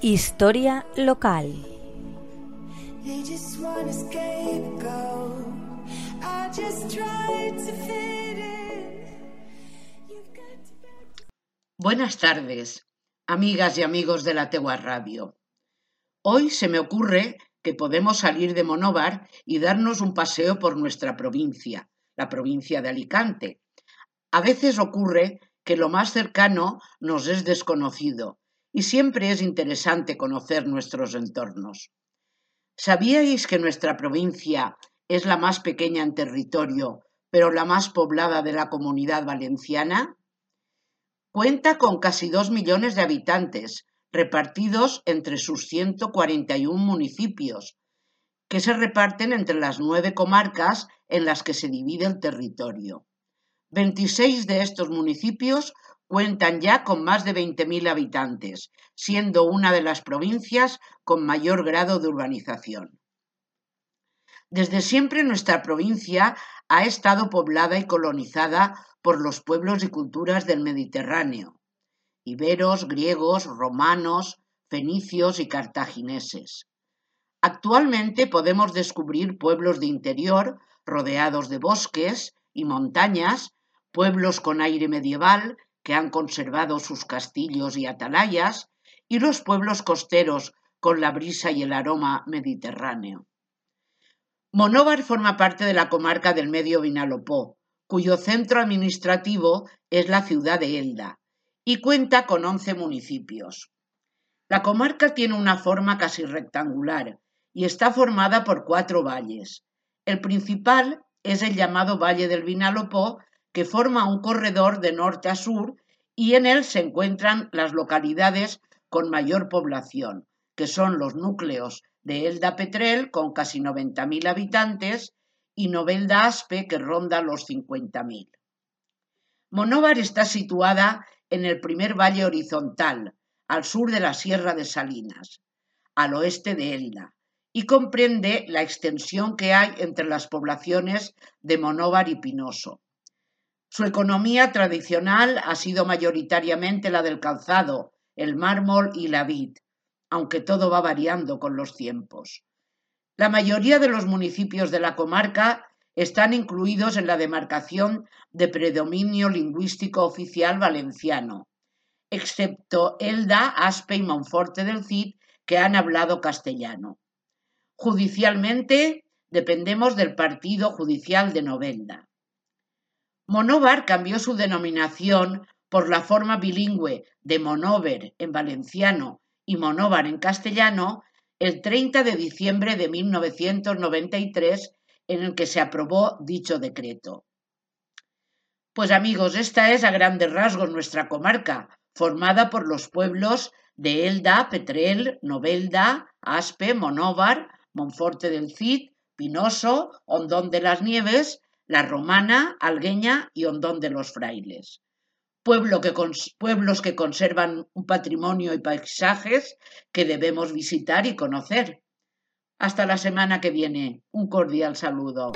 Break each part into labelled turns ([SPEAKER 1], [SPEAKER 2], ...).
[SPEAKER 1] Historia local.
[SPEAKER 2] Buenas tardes, amigas y amigos de la Tegua Radio. Hoy se me ocurre que podemos salir de Monóvar y darnos un paseo por nuestra provincia, la provincia de Alicante. A veces ocurre que lo más cercano nos es desconocido y siempre es interesante conocer nuestros entornos. ¿Sabíais que nuestra provincia es la más pequeña en territorio, pero la más poblada de la comunidad valenciana? Cuenta con casi dos millones de habitantes, repartidos entre sus 141 municipios, que se reparten entre las nueve comarcas en las que se divide el territorio. 26 de estos municipios cuentan ya con más de 20.000 habitantes, siendo una de las provincias con mayor grado de urbanización. Desde siempre nuestra provincia ha estado poblada y colonizada por los pueblos y culturas del Mediterráneo, iberos, griegos, romanos, fenicios y cartagineses. Actualmente podemos descubrir pueblos de interior rodeados de bosques y montañas, pueblos con aire medieval que han conservado sus castillos y atalayas, y los pueblos costeros con la brisa y el aroma mediterráneo. Monóvar forma parte de la comarca del Medio Vinalopó, cuyo centro administrativo es la ciudad de Elda, y cuenta con 11 municipios. La comarca tiene una forma casi rectangular y está formada por cuatro valles. El principal es el llamado Valle del Vinalopó, que forma un corredor de norte a sur y en él se encuentran las localidades con mayor población, que son los núcleos de Elda Petrel, con casi 90.000 habitantes, y Novelda Aspe, que ronda los 50.000. Monóvar está situada en el primer valle horizontal, al sur de la Sierra de Salinas, al oeste de Elda, y comprende la extensión que hay entre las poblaciones de Monóvar y Pinoso. Su economía tradicional ha sido mayoritariamente la del calzado, el mármol y la vid, aunque todo va variando con los tiempos. La mayoría de los municipios de la comarca están incluidos en la demarcación de predominio lingüístico oficial valenciano, excepto Elda, Aspe y Monforte del Cid, que han hablado castellano. Judicialmente dependemos del partido judicial de Novelda. Monóvar cambió su denominación por la forma bilingüe de Monóver en valenciano y Monóvar en castellano el 30 de diciembre de 1993 en el que se aprobó dicho decreto. Pues amigos, esta es a grandes rasgos nuestra comarca, formada por los pueblos de Elda, Petrel, Novelda, Aspe, Monóvar, Monforte del Cid, Pinoso, Hondón de las Nieves, la Romana, Algueña y Hondón de los Frailes. Pueblo que, pueblos que conservan un patrimonio y paisajes que debemos visitar y conocer. Hasta la semana que viene. Un cordial saludo.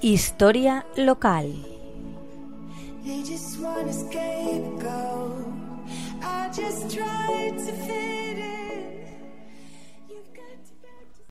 [SPEAKER 1] Historia local. I just tried to fit in.